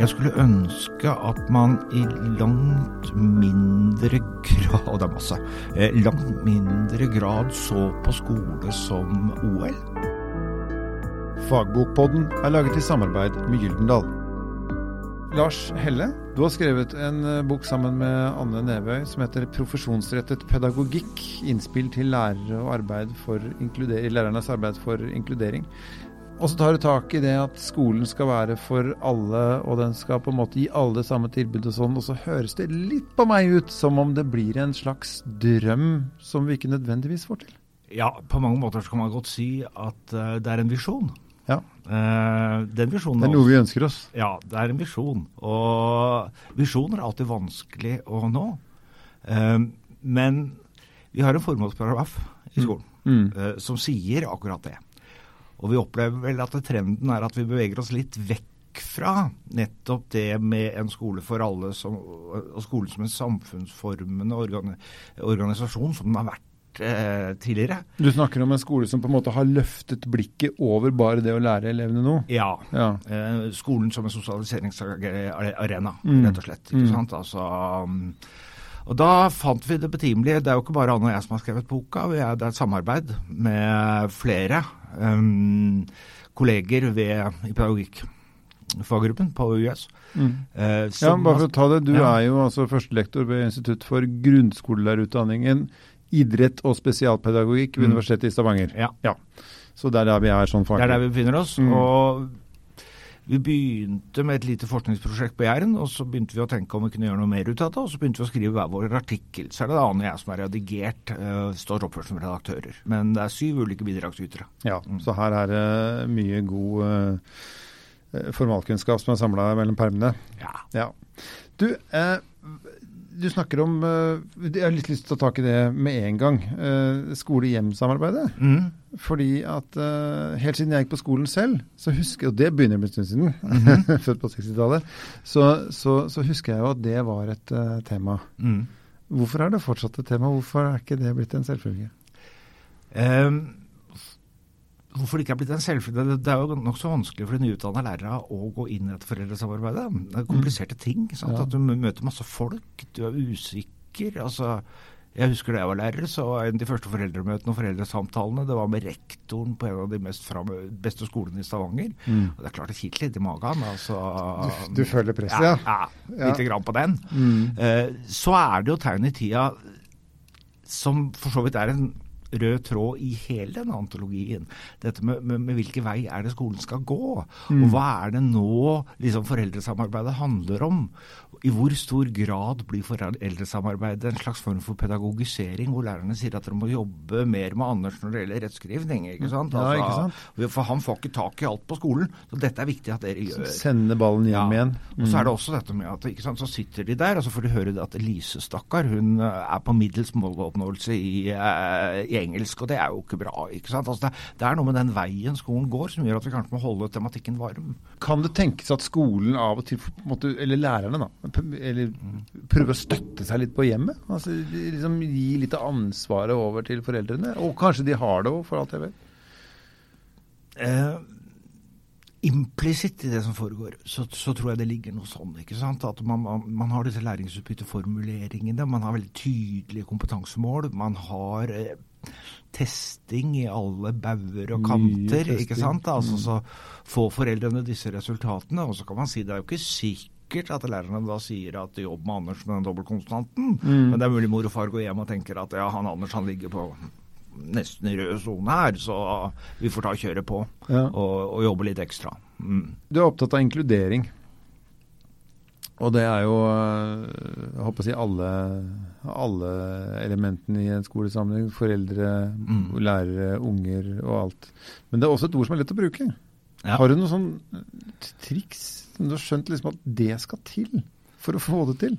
Jeg skulle ønske at man i langt mindre grad det er masse. eh, Langt mindre grad så på skole som OL. Fagbokpodden er laget i samarbeid med Gyldendal. Lars Helle, du har skrevet en eh, bok sammen med Anne Nevøy som heter 'Profesjonsrettet pedagogikk. Innspill til lærere og arbeid for lærernes arbeid for inkludering'. Og så tar du tak i det at skolen skal være for alle, og den skal på en måte gi alle samme tilbud og sånn. Og så høres det litt på meg ut som om det blir en slags drøm som vi ikke nødvendigvis får til. Ja, på mange måter så kan man godt si at eh, det er en visjon. Ja, Uh, den visjonen Det er noe vi ønsker oss. Ja, det er en visjon. Og visjoner er alltid vanskelig å nå. Uh, men vi har en formålsparagraf i skolen Mm. eh, som sier akkurat det. Og vi opplever vel at trenden er at vi beveger oss litt vekk fra nettopp det med en skole for alle som, og skolen som en samfunnsformende organi organisasjon som den har vært eh, tidligere. Du snakker om en skole som på en måte har løftet blikket over bare det å lære elevene noe. Ja. Ja. Eh, skolen som en sosialiseringsarena, Mm. rett og slett. Ikke Mm. Altså, um, og da fant vi det betimelige. Det er jo ikke bare Anne og jeg som har skrevet boka. Det er et samarbeid med flere um, kolleger ved, i pedagogikkfaggruppen på UiS. Mm. Eh, Ja, bare for å ta det. Du Ja. er jo altså førstelektor ved Institutt for grunnskolelærerutdanningen, idrett og spesialpedagogikk ved Mm. Universitetet i Stavanger. Ja. Så det er der vi er sånn Det faglig. er der vi befinner oss. Mm. Og vi begynte med et lite forskningsprosjekt på Jæren, og så begynte vi å tenke om vi kunne gjøre noe mer ut av det, og så begynte vi å skrive hver vår artikkel. Så er det Ane og jeg som er redigert, uh, står oppført som redaktører. Men det er syv ulike bidragsytere. Ja, så her er det mye god eh, formalkunnskap som er samla mellom permene. Ja. Ja. Du, eh, du snakker om eh, Jeg har litt lyst til å ta tak i det med en gang. Eh, Skole-hjem-samarbeidet. Mm. Fordi at eh, helt siden jeg gikk på skolen selv, så husker og det begynner med en stund siden, født på 60-tallet, så, så, så husker jeg jo at det var et tema. Mm. Hvorfor er det fortsatt et tema? Hvorfor er ikke det blitt en selvfølge? Ehm, Hvorfor det ikke er blitt en selvfølge? Det, er jo nokså vanskelig for de nyutdanna lærere å gå inn i dette foreldresamarbeidet. Det er kompliserte ting. Sant? Ja. At du møter masse folk, du er usikker. altså... Jeg husker da jeg var lærer, så var en av de første foreldremøtene og foreldresamtalene det var med rektoren på en av de mest frem, beste skolene i Stavanger. Og det er klart det kilte litt i magen. Altså, Du, du føler presset, ja? ja? Ja, Ja. grann på den. Mm. Uh, så er det jo tegn i tida som for så vidt er en rød tråd i hele denne antologien. Dette med, med, med hvilken vei er det skolen skal gå. Og hva er det nå liksom foreldresamarbeidet handler om? I hvor stor grad blir foreldresamarbeidet en slags form for pedagogisering, hvor lærerne sier at dere må jobbe mer med Anders når det gjelder rettskrivning? ikke sant? Ja, ikke sant? For han får ikke tak i alt på skolen, så dette er viktig at dere gjør. Sende ballen hjem igjen. Og så er det også dette med at ikke sant, så sitter de der, og så får de høre det at Lise, stakkar, hun eh, er på middels måloppnåelse i, eh, i engelsk, og det er jo ikke bra. ikke sant? Altså, det, det er noe med den veien skolen går som gjør at vi kanskje må holde tematikken varm. Kan det tenkes at skolen av og til, måte, eller lærerne, da, eller prøver å støtte seg litt på hjemmet? Altså liksom Gi litt av ansvaret over til foreldrene? Og kanskje de har det òg, for alt jeg vet. Eh, Implisitt i det som foregår, så, så tror jeg det ligger noe sånn. ikke sant? At man, man, man har disse læringsutbytteformuleringene, man har veldig tydelige kompetansemål. Man har eh, testing i alle bauger og kanter. ikke sant? Altså, så får foreldrene disse resultatene, og så kan man si det er jo ikke sikkert at lærerne da sier at jobb med Anders med den dobbeltkonstanten, men det er mulig mor og far går hjem og tenker at ja, han Anders han ligger på nesten i rød sone her, så vi får ta kjøret på Ja. og, og jobbe litt ekstra. Mm. Du er opptatt av inkludering. Og det er jo øh, jeg håper å si alle, alle elementene i en skolesammenheng. Foreldre, Mm. lærere, unger og alt. Men det er også et ord som er lett å bruke. Ja. Har du noen sånn triks som du har skjønt liksom at det skal til for å få det til?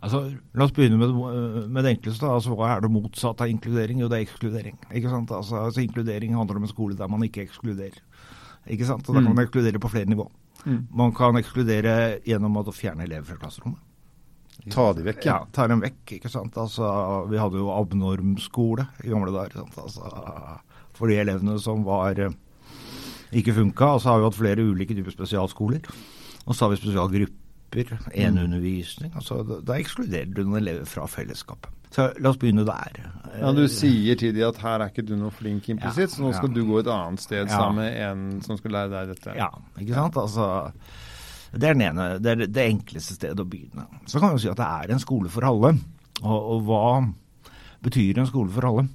Altså, La oss begynne med, med det enkleste. Altså, Hva er det motsatte av inkludering? Jo, det er ekskludering. ikke sant? Altså, altså Inkludering handler om en skole der man ikke ekskluderer. Ikke sant? Og Da kan man ekskludere på flere nivå. Mm. Man kan ekskludere gjennom å fjerne elever fra klasserommet. Ta de vekk, Ja, ja. tar dem vekk. ikke sant? Altså, Vi hadde jo abnorm skole i gamle dager. sant? Altså, for de elevene som var eh, ikke funka. Og så har vi hatt flere ulike typer spesialskoler. Og så har vi spesialgrupper, eneundervisning. Altså, da ekskluderer du noen elever fra fellesskapet. Så la oss begynne der. Ja, Du sier til dem at her er ikke du noe flink implisitt, Ja, så nå skal ja. du gå et annet sted Ja. sammen med en som skal lære deg dette. Ja, ikke sant? Altså, det er den ene, det er det enkleste stedet å begynne. Så kan vi si at det er en skole for alle. Og, og hva betyr en skole for alle?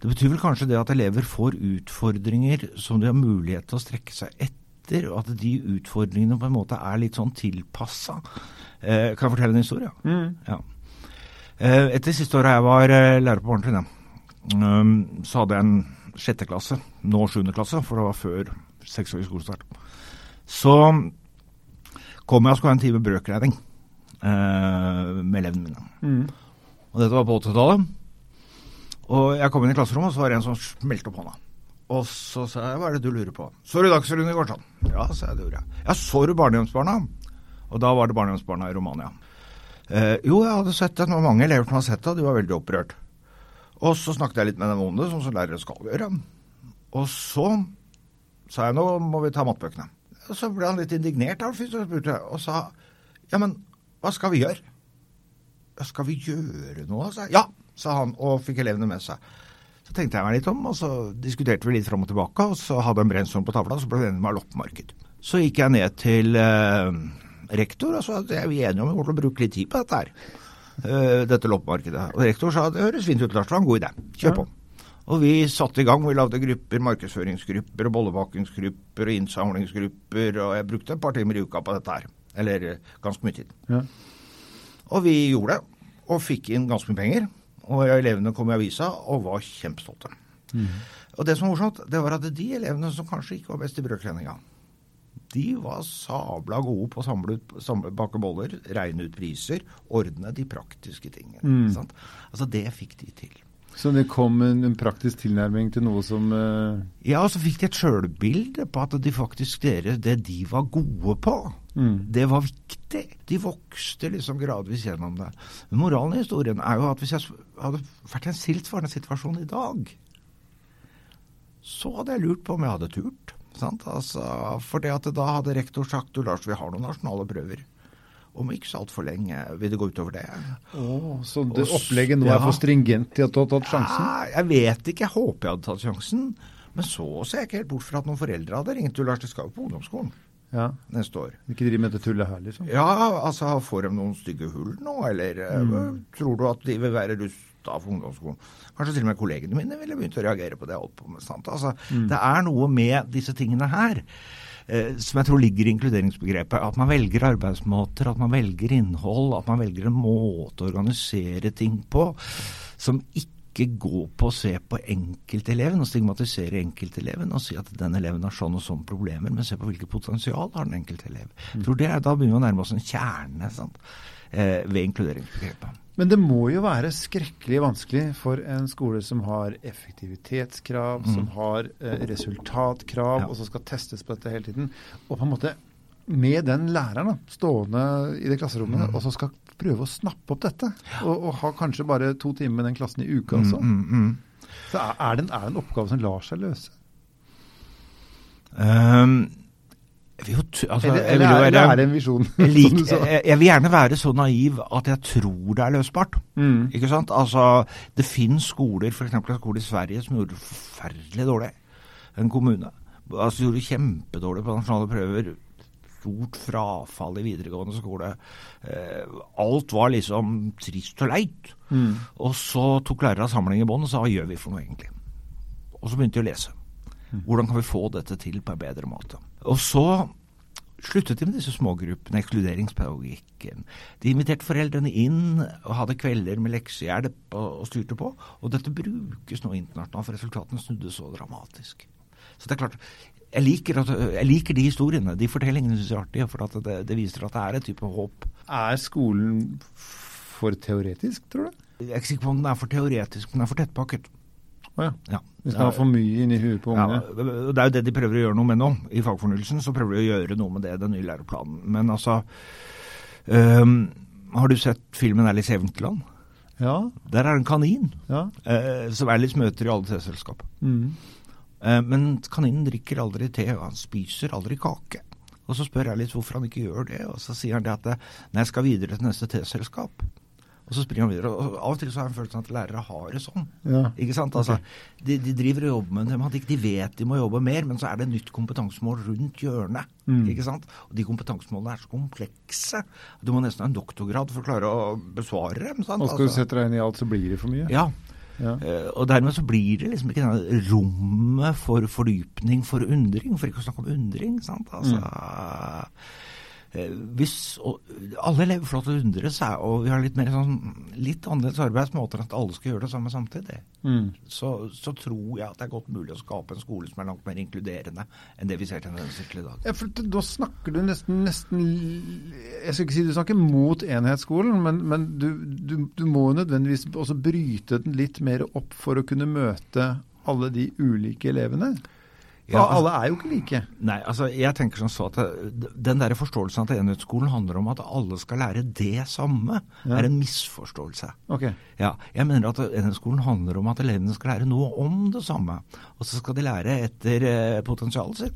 Det betyr vel kanskje det at elever får utfordringer som de har mulighet til å strekke seg etter, og at de utfordringene på en måte er litt sånn tilpassa. Eh, kan jeg fortelle en historie? Mm. Ja. Eh, Etter siste året jeg var eh, lærer på barnetrinnet, um, så hadde jeg en sjette klasse, nå sjuende klasse, for det var før seksårig skolestart. Så kom jeg og skulle ha en time brøkregning eh, med elevene mine. Mm. Og dette var på 80-tallet. Og jeg kom inn i klasserommet, og så var det en som smelte opp hånda. Og så sa jeg, hva er det du lurer på? Så du Dagsrevyen i går, sånn? Ja, sa jeg, det gjorde jeg. Ja, så du Barnehjemsbarna? Og da var det Barnehjemsbarna i Romania. Eh, jo, jeg hadde sett det. Var mange elever som hadde sett det, og de var veldig opprørt. Og så snakket jeg litt med dem om det, sånn som lærere skal gjøre. Og så sa jeg, nå må vi ta matbøkene. Og så ble han litt indignert, da, og og sa, ja, men hva skal vi gjøre? Ja, skal vi gjøre noe? sa. Ja, sa han, og fikk elevene med seg. Så tenkte jeg meg litt om, og så diskuterte vi litt fram og tilbake, og så hadde jeg en brainstorm på tavla, og så ble vi enige med loppemarked. Så gikk jeg ned til eh, rektor og sa at jeg er vi enige om vi kommer til å bruke litt tid på dette her. eh, dette loppemarkedet. Og rektor sa det høres fint ut, Lars, det var en god idé. Kjør på. Og vi satte i gang, vi lagde grupper, markedsføringsgrupper og bollebakingsgrupper og innsamlingsgrupper, og jeg brukte et par timer i uka på dette her. Eller eh, ganske mye tid. Ja. Og vi gjorde det, og fikk inn ganske mye penger. Og elevene kom i avisa og var kjempestolte. Og det som var morsomt, det var at de elevene som kanskje ikke var best i brødkledninga, de var sabla gode på å samle ut, samle, bake boller, regne ut priser, ordne de praktiske tingene. Mm. Sant? Altså det fikk de til. Så det kom en, en praktisk tilnærming til noe som uh... Ja, og så fikk de et sjølbilde på at de faktisk dere, det de var gode på, mm. det var viktig. De vokste liksom gradvis gjennom det. Men moralen i historien er jo at hvis jeg hadde vært i en tilsvarende situasjon i dag, så hadde jeg lurt på om jeg hadde turt. Sant? Altså, for det at da hadde rektor sagt du Lars, vi har noen nasjonale prøver. Om ikke så altfor lenge vil det gå utover det. Så det Og opplegget nå ja. er for stringent til at du har tatt sjansen? Ja, jeg vet ikke, jeg håper jeg hadde tatt sjansen. Men så ser jeg ikke helt bort fra at noen foreldre hadde ringt du Lars, det skal jo på ungdomsskolen Ja. neste år. Ikke drive med dette tullet her, liksom? Ja, altså får de noen stygge hull nå, eller mm. tror du at de vil være rusta for ungdomsskolen? Kanskje til og med kollegene mine ville begynt å reagere på det jeg holdt på med. Sant? Altså, Det er noe med disse tingene her eh, som jeg tror ligger i inkluderingsbegrepet. At man velger arbeidsmåter, at man velger innhold, at man velger en måte å organisere ting på som ikke går på å se på enkelteleven og stigmatisere enkelteleven og si at den eleven har sånn og sånn problemer, men se på hvilket potensial har den enkelte elev. Mm. tror det er, Da begynner vi å nærme oss en kjerne sant? Eh, ved inkluderingsbegrepet. Men det må jo være skrekkelig vanskelig for en skole som har effektivitetskrav, som har eh, resultatkrav, Ja. og som skal testes på dette hele tiden. Og på en måte med den læreren da, stående i det klasserommet, og så skal prøve å snappe opp dette. Og, og ha kanskje bare to timer med den klassen i uka også. Mm, mm, mm. Så er, er, det en, er det en oppgave som lar seg løse? Um, jo altså, Eller, jeg eller, er, eller er det en visjon? jeg, lik, jeg, jeg vil gjerne være så naiv at jeg tror det er løsbart. Mm. Ikke sant? Altså, det finnes skoler, f.eks. en skole i Sverige, som gjorde det forferdelig dårlig. En kommune. Altså, de gjorde det kjempedårlig på nasjonale prøver. Stort frafall i videregående skole. Eh, alt var liksom trist og leit. Mm. Og så tok lærerne samling i bånd og sa hva gjør vi for noe egentlig? Og så begynte de å lese. Hvordan kan vi få dette til på en bedre måte? Og så sluttet de med disse smågruppene, ekskluderingspedagogikken. De inviterte foreldrene inn og hadde kvelder med leksehjelp og styrte på. Og dette brukes nå internasjonalt, for resultatene snudde så dramatisk. Så det er klart, jeg liker, at, jeg liker de historiene. De fortellingene syns jeg er artige, for at det, det viser at det er et type håp. Er skolen for teoretisk, tror du? Jeg er ikke sikker på om den er for teoretisk, men den er for tettpakket. Å ja. Ja. Vi skal ha for mye inni huet på Ja, det er jo det de prøver å gjøre noe med nå. I fagfornyelsen så prøver de å gjøre noe med det, den nye læreplanen. Men altså um, Har du sett filmen Alice i Eventyrland? Ja. Der er en kanin ja. Uh, som Alice møter i alle selskap. Mm. Eh, men kaninen drikker aldri te, og han spiser aldri kake. Og så spør jeg litt hvorfor han ikke gjør det, og så sier han det at når nei, jeg skal videre til neste teselskap. Og så springer han videre. og Av og til så har jeg følelsen følelse av at lærere har det sånn. Ja. Ikke sant? Altså, de, de driver og jobber med tematikk. De vet de må jobbe mer, men så er det nytt kompetansemål rundt hjørnet. Mm. Ikke sant? Og de kompetansemålene er så komplekse. Du må nesten ha en doktorgrad for å klare å besvare dem. Sant? Og skal du Altså, sette deg inn i alt, så blir det for mye. ja. Ja. Eh, og dermed så blir det liksom ikke denne rommet for fordypning, for undring, for ikke å snakke om undring. sant? Altså, eh, hvis og, Alle elever flott og seg, og vi har litt mer sånn, litt annerledes arbeidsmåter enn at alle skal gjøre det samme samtidig, Mm. så, så tror jeg at det er godt mulig å skape en skole som er langt mer inkluderende enn det vi ser tendenser til i dag. Ja, for Da snakker du nesten, nesten Jeg skal ikke si du snakker mot enhetsskolen, men, men du, du, du må jo nødvendigvis også bryte den litt mer opp for å kunne møte alle de ulike elevene. Ja, altså- alle er jo ikke like. Nei, altså jeg tenker som så at Den der forståelsen at enhetsskolen handler om at alle skal lære det samme, Ja. er en misforståelse. Ok. Ja, jeg mener at enhetsskolen handler om at elevene skal lære noe om det samme. Og så skal de lære etter eh, potensialet sitt.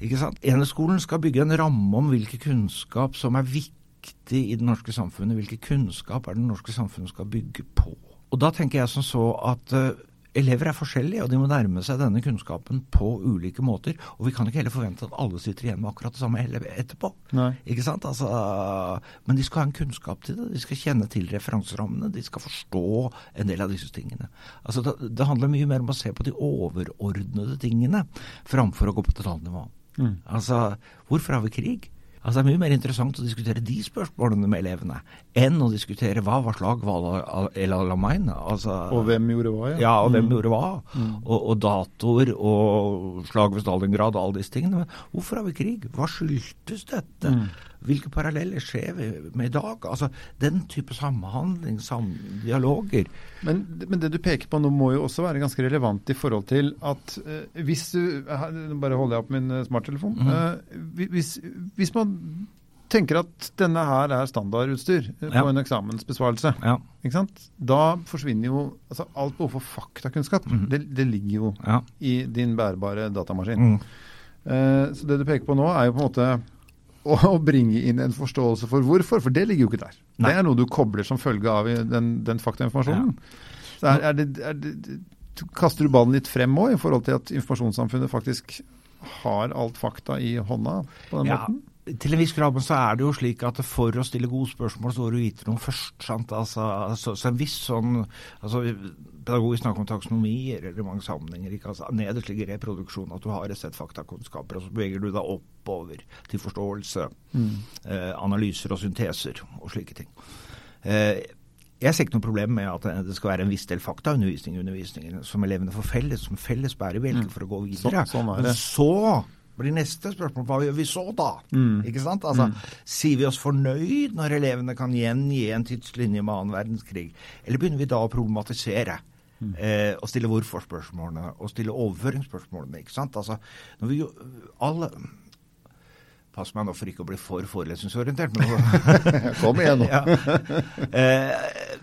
Ikke sant? Enhetsskolen skal bygge en ramme om hvilken kunnskap som er viktig i det norske samfunnet. Hvilken kunnskap er det norske samfunnet skal bygge på. Og da tenker jeg som så at eh, elever er forskjellige, og de må nærme seg denne kunnskapen på ulike måter. Og vi kan ikke heller forvente at alle sitter igjen med akkurat det samme etterpå. Nei. Ikke sant? Altså, men de skal ha en kunnskap til det. De skal kjenne til referanserammene. De skal forstå en del av disse tingene. Altså, det, det handler mye mer om å se på de overordnede tingene framfor å gå på detaljnivå. Mm. Altså, hvorfor har vi krig? Altså, Det er mye mer interessant å diskutere de spørsmålene med elevene enn å diskutere hva var slag var El Alamein. Altså, Og hvem gjorde hva, ja. ja, og hvem Mm. gjorde hva. Og, og datoer og slag ved Stalingrad og alle disse tingene. Men hvorfor har vi krig? Hva skyldtes dette? Mm. Hvilke paralleller ser vi med i dag? Altså, Den type samhandling, samdialoger. Men, men det du peker på nå må jo også være ganske relevant i forhold til at eh, hvis du Nå bare holder jeg opp min eh, smarttelefon. Mm. Eh, hvis, hvis man tenker at denne her er standardutstyr eh, Ja. på en eksamensbesvarelse, Ja. ikke sant? da forsvinner jo altså alt behov for faktakunnskap. Mm. det, det ligger jo ja. i din bærbare datamaskin. Mm. Eh, så det du peker på nå, er jo på en måte å, bringe inn en forståelse for hvorfor, for det ligger jo ikke der. Nei. Det er noe du kobler som følge av den, den faktainformasjonen. Så er, er det, er det, kaster du ballen litt frem òg, i forhold til at informasjonssamfunnet faktisk har alt fakta i hånda på den Ja, måten? Til en viss grad, men så er det jo slik at for å stille gode spørsmål, så må du vite noe først. sant? Altså, så, så en viss sånn altså, Pedagogisk snakker om taksonomier eller i mange sammenhenger. ikke? Altså, Nederst ligger reproduksjon, at du har et sett faktakunnskaper, og så beveger du deg oppover til forståelse, eh, analyser og synteser og slike ting. Eh, jeg ser ikke noe problem med at det skal være en viss del faktaundervisning i undervisningen, som elevene får felles, som felles bærebjelke for å gå videre. Så- sånn Men så blir neste spørsmål hva gjør vi så da? Mm. Ikke sant? Altså, Sier vi oss fornøyd når elevene kan gjengi en tidslinje med annen verdenskrig, eller begynner vi da å problematisere? Eh, og stille hvorfor-spørsmålene, og stille overføringsspørsmålene. ikke sant? Altså, når vi jo alle Pass meg nå for ikke å bli for forelesningsorientert. men Kom igjen nå. ja. eh,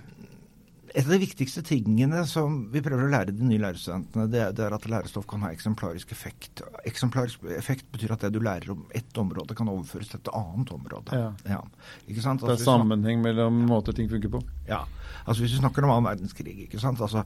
et av de viktigste tingene som vi prøver å lære de nye lærerstudentene, det, det er at lærestoff kan ha eksemplarisk effekt. Eksemplarisk effekt betyr at det du lærer om ett område, kan overføres til et annet område. Ja. Ikke sant? Det er Altså, sammenheng mellom måter ting funker på. ja, altså Hvis vi snakker om annen verdenskrig, ikke sant? Altså,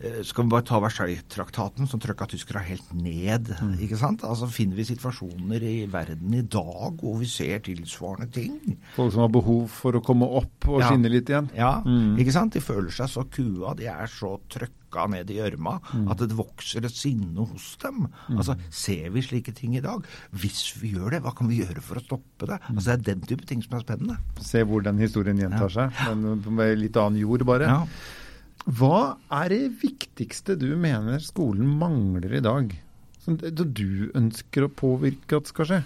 eh, skal vi bare ta Versailles-traktaten, som trykka tyskere helt ned. Mm. ikke sant? Altså Finner vi situasjoner i verden i dag hvor vi ser tilsvarende ting? Folk som har behov for å komme opp og Ja. skinne litt igjen. Ja, Mm. ikke sant? De føler seg så kua, de er så trøkka ned i gjørma Mm. at det vokser et sinne hos dem. Altså, Ser vi slike ting i dag? Hvis vi gjør det, hva kan vi gjøre for å stoppe det? Mm. Altså, Det er den type ting som er spennende. Se hvor den historien gjentar seg, men med litt annen jord bare. Ja. Hva er det viktigste du mener skolen mangler i dag? Som du ønsker å påvirke at skal skje?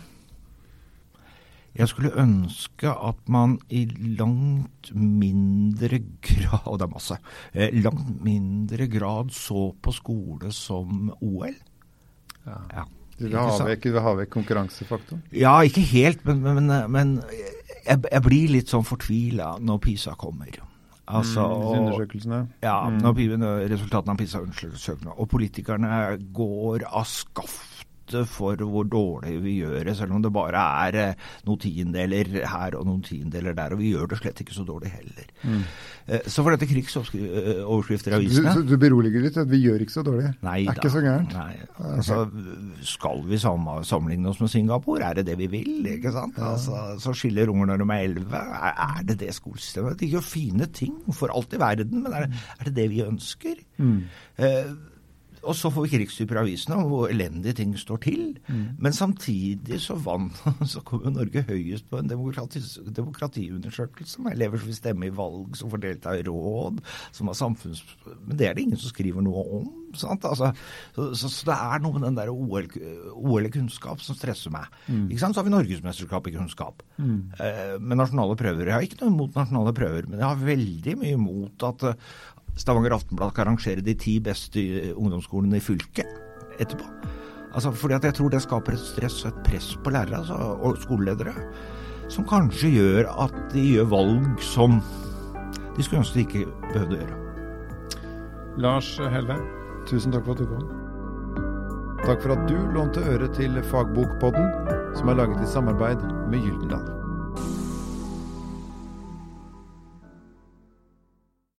Jeg skulle ønske at man i langt mindre grad Og det er masse. eh, Langt mindre grad så på skole som OL. Ja. Du vil Ikke ha vekk, du vil ha vekk konkurransefaktoren? Ja, ikke helt, men, men, men jeg, jeg blir litt sånn fortvila når PISA kommer. Altså, mm, undersøkelsene. Ja, mm. når resultatene av PISA-undersøkelsene. Og politikerne går av skaftet for hvor dårlig vi gjør det, selv om det bare er eh, noen tiendeler her og noen tiendeler der. Og vi gjør det slett ikke så dårlig heller. Mm. Eh, så for dette krigsoverskrifter i avisene Så du, beroliger litt at vi gjør ikke så dårlig? Nei da. Er ikke så gærent? Nei, altså, skal vi sammenligne oss med Singapore? Er det det vi vil? ikke sant? Ja. Altså, så skiller unger når de er elleve. Er, det det skolesystemet? De gjør fine ting for alt i verden, men er det er det, det vi ønsker? Mm. Eh, og så får vi krigstyper i avisene om hvor elendige ting står til. Mm. Men samtidig så vant så kommer Norge høyest på en demokrati, demokratiundersøkelse med elever som vil stemme i valg, som får delta i råd, som har samfunns... Men det er det ingen som skriver noe om. sant? Altså, så, så, så, det er noe med den der OL, i kunnskap som stresser meg. Mm. Så har vi norgesmesterskap i kunnskap. Mm. Eh, med nasjonale prøver. Jeg har ikke noe imot nasjonale prøver, men jeg har veldig mye imot at, Stavanger Aftenblad kan rangere de ti beste ungdomsskolene i fylket etterpå. Altså, fordi at jeg tror det skaper et stress og et press på lærere altså, og skoleledere som kanskje gjør at de gjør valg som de skulle ønske de ikke behøvde å gjøre. Lars Helle, tusen takk for at du kom. Takk for at du lånte øre til Fagbokpodden, som er laget i samarbeid med Gyldendal.